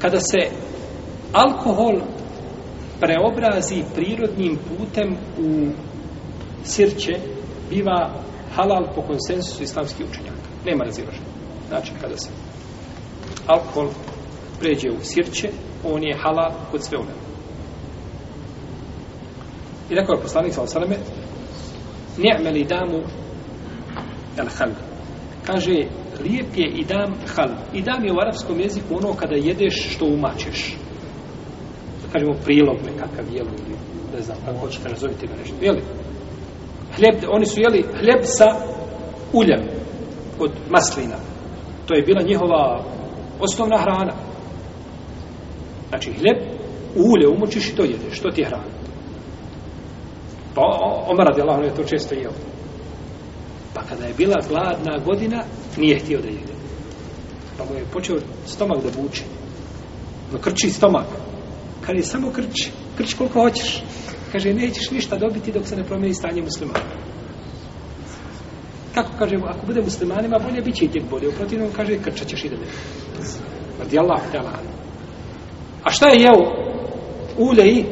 kada se alkohol preobrazi prirodnim putem u sirće, biva halal po konsensusu islamskih učenjaka. Nema razilaženja. Znači, kada se alkohol pređe u sirće, on je halal kod sve ulema. I rekao je poslanik sa osaleme, ni'me li damu el hal. Kaže, lijep je i dam hal. I dam je u arapskom jeziku ono kada jedeš što umačeš. Kažemo prilog nekakav jelo ili ne znam kako hoćete nazoviti ga nešto. Jeli? Hljeb, oni su jeli hljeb sa uljem od maslina. To je bila njihova osnovna hrana. Znači, hljeb u ulje umočiš i to jedeš. Što ti je hrana? Pa Omar radi Allah, je to često jeo. Pa kada je bila gladna godina, nije htio da jede. Pa mu je počeo stomak da buče. No krči stomak. Kad je samo krči, krči koliko hoćeš. Kaže, nećeš ništa dobiti dok se ne promijeni stanje muslimana. Kako kaže, ako bude muslimanima, bolje bit će i tek bolje. U protivnom, kaže, krčat ćeš i da ne. Radi Allah, A šta je jeo? Ulje i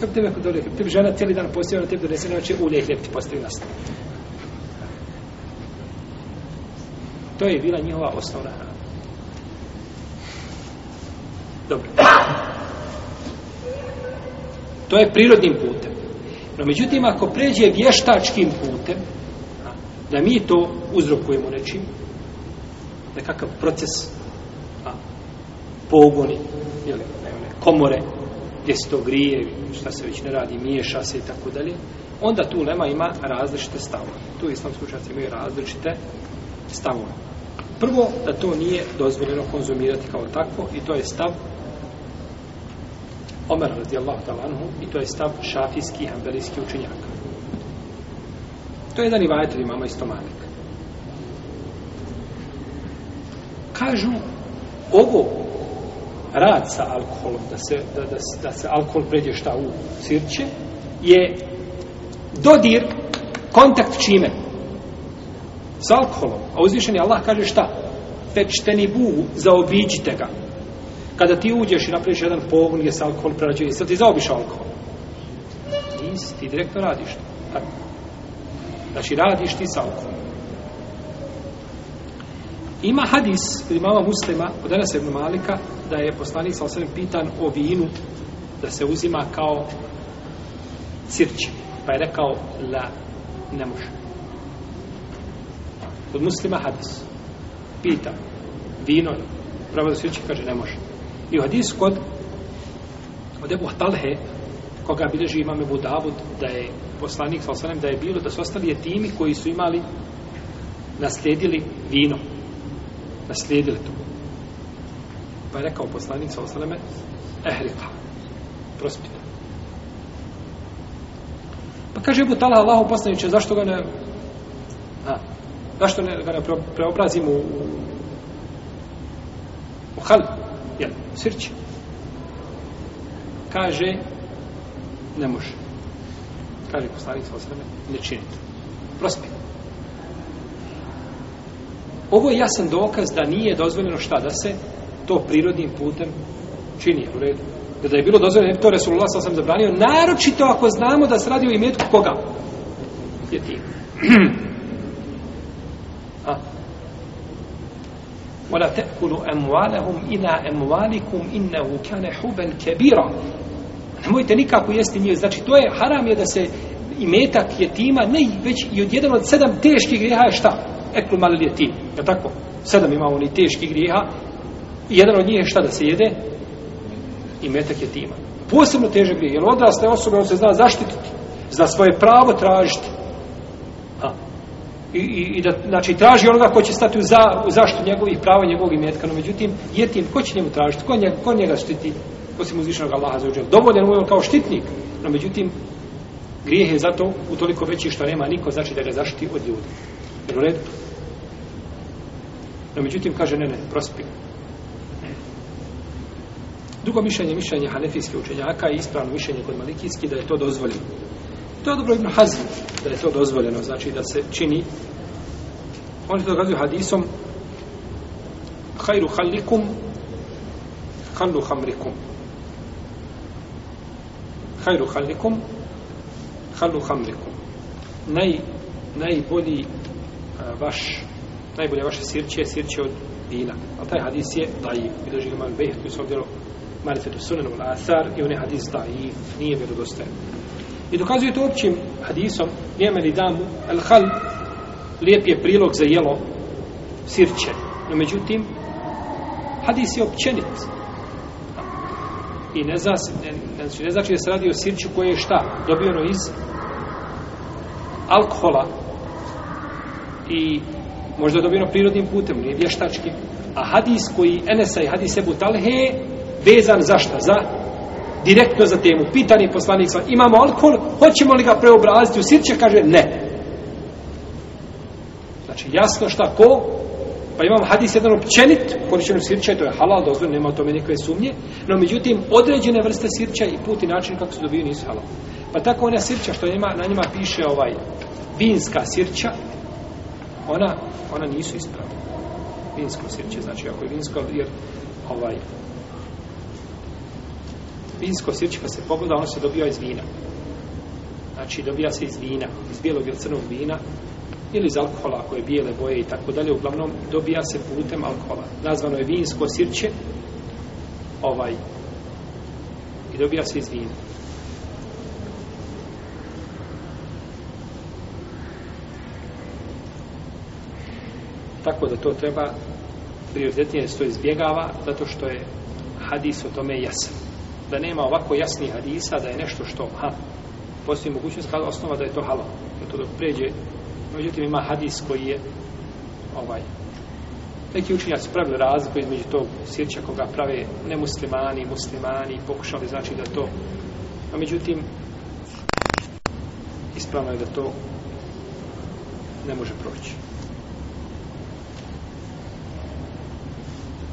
kako tebe kod dolje, tebi žena cijeli dan postavio na tebi donese noće ulje i hljeb ti postavi na To je bila njihova osnovna hrana. Dobro. To je prirodnim putem. No, međutim, ako pređe vještačkim putem, da mi to uzrokujemo nečim, nekakav proces, a, pogoni, jeli, komore, gdje se to grije, šta se već ne radi, miješa se i tako dalje, onda tu lema ima različite stavove. Tu islamski učenjaci imaju različite stavove. Prvo, da to nije dozvoljeno konzumirati kao takvo i to je stav Omer radijallahu talanhu i to je stav šafijski i hambelijski učenjaka. To je jedan i vajetar imama isto. Kažu, ovo rad sa alkoholom, da se, da, da, da se alkohol pređe šta u sirće, je dodir, kontakt čime? S alkoholom. A uzvišeni Allah kaže šta? Pečteni bu, zaobiđite ga. Kada ti uđeš i napraviš jedan pogon gdje se alkohol prerađuje, sad ti zaobiš alkohol? Nisi, ti direktno radiš to. Tako. Znači, radiš ti sa alkoholom. Ima hadis od imama muslima od Enesa ibn Malika da je poslanik sa osvijem pitan o vinu da se uzima kao sirće. Pa je rekao la ne može. Kod muslima hadis. Pita vino pravo da sirće kaže ne može. I u hadis kod od Ebu Talhe koga bileži imam Ebu Davud da je poslanik sa da je bilo da su ostali jetimi koji su imali naslijedili vino naslijedili to. Pa je rekao poslanik sa osaleme, ehrika, Prospita. Pa kaže Ebu Talha Allahu poslaniče, zašto ga ne, a, zašto ne, ga ne preobrazimo u, u, u hal, jel, sirće. Kaže, ne može. Kaže poslanik sa osaleme, ne činite. Prospite. Ovo je jasan dokaz da nije dozvoljeno šta da se to prirodnim putem čini u redu. Da, da je bilo dozvoljeno, to Resulullah sam sam zabranio, naročito ako znamo da se radi o imetku koga? Je ti. A. ولا تأكلوا أموالهم إلى أموالكم إنه كان حبا كبيرا nemojte nikako jesti nije znači to je haram je da se imetak jetima ne već i od jedan od sedam teških grijeha je šta eklu mal jetim. Je tako? Sedam imamo ni teških grijeha. I jedan od njih je šta da se jede? I metak jetima. Posebno težak grijeh. Jer odrasle osobe, on se zna zaštititi. Zna svoje pravo tražiti. I, i, i da, znači, traži onoga ko će stati u, za, u zaštitu njegovih prava, njegovog imetka. No, međutim, jetim, ko će njemu tražiti? Ko njega, ko njega štiti? Osim uzvišenog Allaha za uđel. Dovoljan mu je on kao štitnik. No, međutim, grijeh je zato utoliko veći što nema niko, znači da ga zaštiti od ljudi. Jer u redu? No, međutim, kaže, ne, ne, prospi. Drugo mišljenje, mišljenje hanefijske učenjaka i ispravno mišljenje kod malikijski da je to dozvoljeno. To je dobro Ibn Hazm, da je to dozvoljeno, znači da se čini. Oni to dokazuju hadisom hajru halikum hallu hamrikum hajru halikum hallu hamrikum naj, najbolji a, vaš najbolje vaše sirće je sirće od vina. A taj hadis je daji bilježi ga mal bejh koji su ovdjelo marifetu sunan Al-Athar i on je hadis daji nije vjerodostajan i dokazuje to općim hadisom nijeme li damu al hal lijep je prilog za jelo sirće no međutim hadis je općenit i ne, zna, ne, ne, znači, ne znači da se radi o sirću koje je šta dobijeno iz alkohola i možda je dobijeno prirodnim putem, nije vještački. A hadis koji Enesa i hadis Ebu Talhe vezan za šta? Za direktno za temu. Pitani poslanik imamo alkohol, hoćemo li ga preobraziti u sirće? Kaže ne. Znači jasno šta ko? Pa imamo hadis jedan općenit, korišćenu sirća, to je halal, dozor, nema o tome nikakve sumnje, no međutim, određene vrste sirća i put i način kako se dobiju nisu halal. Pa tako ona sirća što ima, na njima piše ovaj vinska sirća, ona, ona nisu ispravna. Vinsko sirće, znači ako je vinsko, jer ovaj, vinsko sirće kad se pogleda, ono se dobija iz vina. Znači dobija se iz vina, iz bijelog ili crnog vina, ili iz alkohola ako je bijele boje i tako dalje, uglavnom dobija se putem alkohola. Nazvano je vinsko sirće, ovaj, i dobija se iz vina. Tako da to treba prioritetnije se to izbjegava, zato što je hadis o tome jasan. Da nema ovako jasnih hadisa, da je nešto što, ha, postoji mogućnost kada osnova da je to halal, Da to dok pređe, međutim ima hadis koji je ovaj, neki učinjaci pravili razliku između tog sjeća koga prave nemuslimani, muslimani, pokušali znači da to, a međutim, ispravno je da to ne može proći.